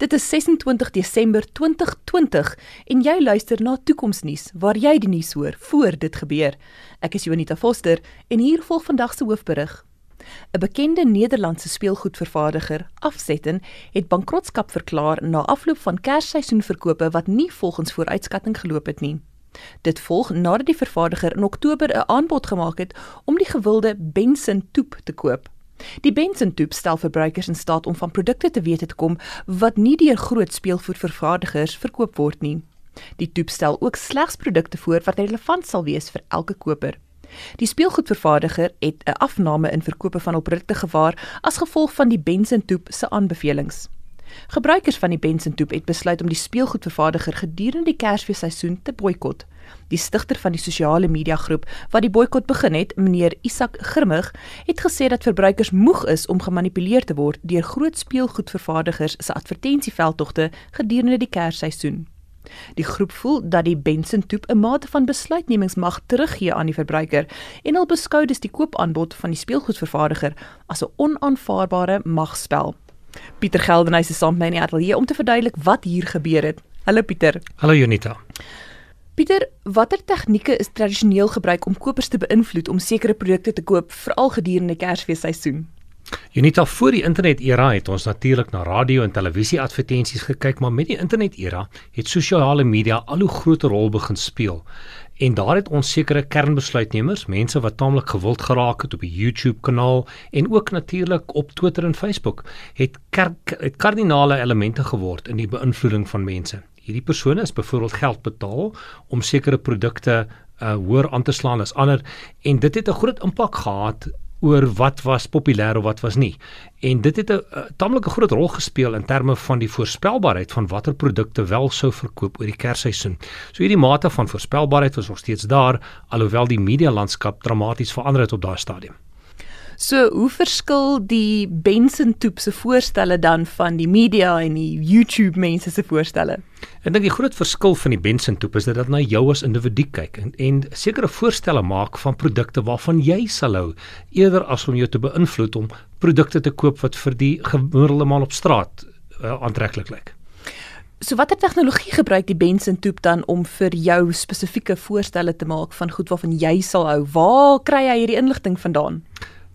Dit is 26 Desember 2020 en jy luister na Toekomsnuus waar jy die nuus hoor voor dit gebeur. Ek is Jonita Foster en hier volg vandag se hoofberig. 'n Bekende Nederlandse speelgoedvervaardiger, Afzetten, het bankrotskap verklaar na afloop van Kersseisoenverkope wat nie volgens vooruitskatting geloop het nie. Dit volg nadat die vervaardiger in Oktober 'n aanbod gemaak het om die gewilde Benson toep te koop. Die Benson toep stel verbruikers in staat om van produkte te weet te kom wat nie deur groot speelgoedvervaardigers verkoop word nie. Die toep stel ook slegs produkte voor wat relevant sal wees vir elke koper. Die speelgoedvervaardiger het 'n afname in verkope van hul produkte gewaar as gevolg van die Benson toep se aanbevelings. Gebruikers van die Benson toep het besluit om die speelgoedvervaardiger gedurende die Kersfeesseisoen te boikot. Die stigter van die sosiale media groep wat die boikot begin het, meneer Isak Grimmig, het gesê dat verbruikers moeg is om gemanipuleer te word deur groot speelgoedvervaardigers se advertensieveldtogte gedurende die Kersseisoen. Die groep voel dat die Benson Toep 'n mate van besluitnemingsmag teruggee aan die verbruiker en hul beskou dis die koopaanbod van die speelgoedvervaardiger as 'n onaanvaarbare magspel. Pieter Geldenhuys is saam met my in die ateljee om te verduidelik wat hier gebeur het. Hallo Pieter. Hallo Jonita. Pieter, watter tegnieke is tradisioneel gebruik om kopers te beïnvloed om sekere produkte te koop veral gedurende Kersfeesseisoen? Unita voor die internet era het ons natuurlik na radio en televisie advertensies gekyk, maar met die internet era het sosiale media al hoe groter rol begin speel. En daar het ons sekere kernbesluitnemers, mense wat taamlik gewild geraak het op die YouTube kanaal en ook natuurlik op Twitter en Facebook, het, kerk, het kardinale elemente geword in die beïnvloeding van mense. Hierdie persone is byvoorbeeld geld betaal om sekere produkte uh hoër aan te slaan as ander en dit het 'n groot impak gehad oor wat was populêr of wat was nie. En dit het 'n tamelike groot rol gespeel in terme van die voorspelbaarheid van watter produkte wel sou verkoop oor die Kersseisoen. So hierdie mate van voorspelbaarheid was nog steeds daar alhoewel die media landskap dramaties verander het op daardie stadium. So, hoe verskil die Benson Toep se voorstelle dan van die media en die YouTube mense se voorstelle? Ek dink die groot verskil van die Benson Toep is dat dit na jou as individu kyk en, en sekere voorstelle maak van produkte waarvan jy sal hou eerder as om jou te beïnvloed om produkte te koop wat vir die gemiddelde man op straat uh, aantreklik lyk. So watter tegnologie gebruik die Benson Toep dan om vir jou spesifieke voorstelle te maak van goed waarvan jy sal hou? Waar kry jy hierdie inligting vandaan?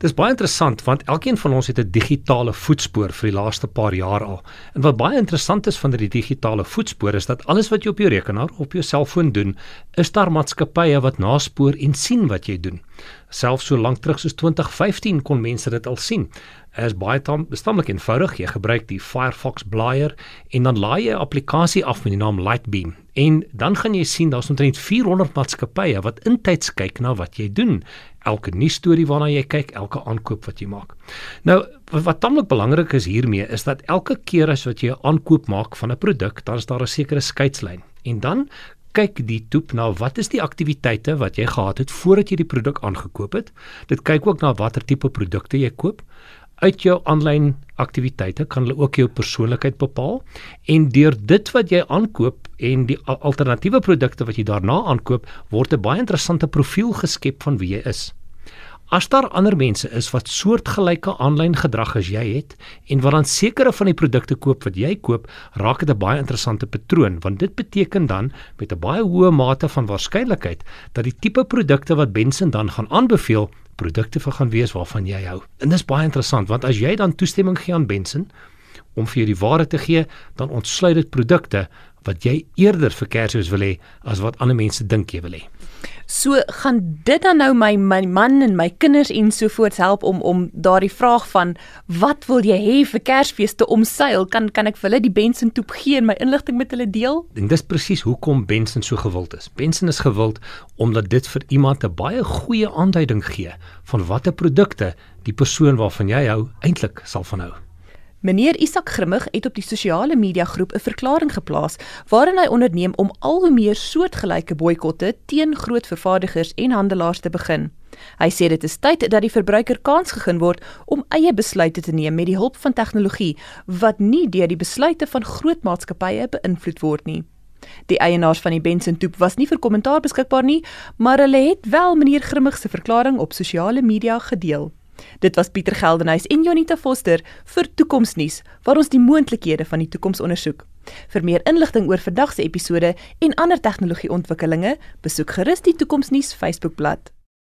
Dis baie interessant want elkeen van ons het 'n digitale voetspoor vir die laaste paar jaar al. En wat baie interessant is van die digitale voetspoor is dat alles wat jy op jou rekenaar of op jou selfoon doen, is daar maatskappye wat naspoor en sien wat jy doen. Selfs so lank terug soos 2015 kon mense dit al sien. Dit is baie bestamlik eenvoudig. Jy gebruik die Firefox blaaier en dan laai jy 'n applikasie af met die naam Lightbeam. En dan gaan jy sien daar's omtrent 400 maatskappye wat intyds kyk na wat jy doen elke nuus storie waarna jy kyk, elke aankoop wat jy maak. Nou, wat, wat tamelik belangrik is hiermee is dat elke keer as wat jy 'n aankoop maak van 'n produk, dan is daar 'n sekere skeidslyn. En dan kyk die toep na wat is die aktiwiteite wat jy gehad het voordat jy die produk aangekoop het. Dit kyk ook na watter tipe produkte jy koop uit jou aanlyn aktiwiteite kan hulle ook jou persoonlikheid bepaal en deur dit wat jy aankoop en die alternatiewe produkte wat jy daarna aankoop word 'n baie interessante profiel geskep van wie jy is. As daar ander mense is wat soortgelyke aanlyn gedrag as jy het en wat dan sekere van die produkte koop wat jy koop, raak dit 'n baie interessante patroon want dit beteken dan met 'n baie hoë mate van waarskynlikheid dat die tipe produkte wat Benson dan gaan aanbeveel produkte vir gaan wees waarvan jy hou. En dis baie interessant want as jy dan toestemming gee aan Benson om vir jou die ware te gee, dan ontsluit dit produkte wat jy eerder vir Kersfees wil hê as wat ander mense dink jy wil hê. So gaan dit dan nou my my man en my kinders ensovoorts help om om daardie vraag van wat wil jy hê vir Kersfees te omseil? Kan kan ek vir hulle die Benson toep gee en my inligting met hulle deel? En dis presies hoekom Benson so gewild is. Benson is gewild omdat dit vir iemand 'n baie goeie aanduiding gee van watter produkte die persoon waarvan jy hou eintlik sal van hou. Meneer Isak Grimmig het op die sosiale media groep 'n verklaring geplaas waarin hy onderneem om al hoe meer soortgelyke boikotte teen groot vervaardigers en handelaars te begin. Hy sê dit is tyd dat die verbruiker kans gegee word om eie besluite te neem met die hulp van tegnologie wat nie deur die besluite van groot maatskappye beïnvloed word nie. Die eienaars van die Benson Toep was nie vir kommentaar beskikbaar nie, maar hulle het wel meneer Grimmig se verklaring op sosiale media gedeel. Dit was Pieter Geldenhuys en Jonita Foster vir Toekomsnuus waar ons die moontlikhede van die toekoms ondersoek. Vir meer inligting oor vandag se episode en ander tegnologieontwikkelinge, besoek gerus die Toekomsnuus Facebookblad.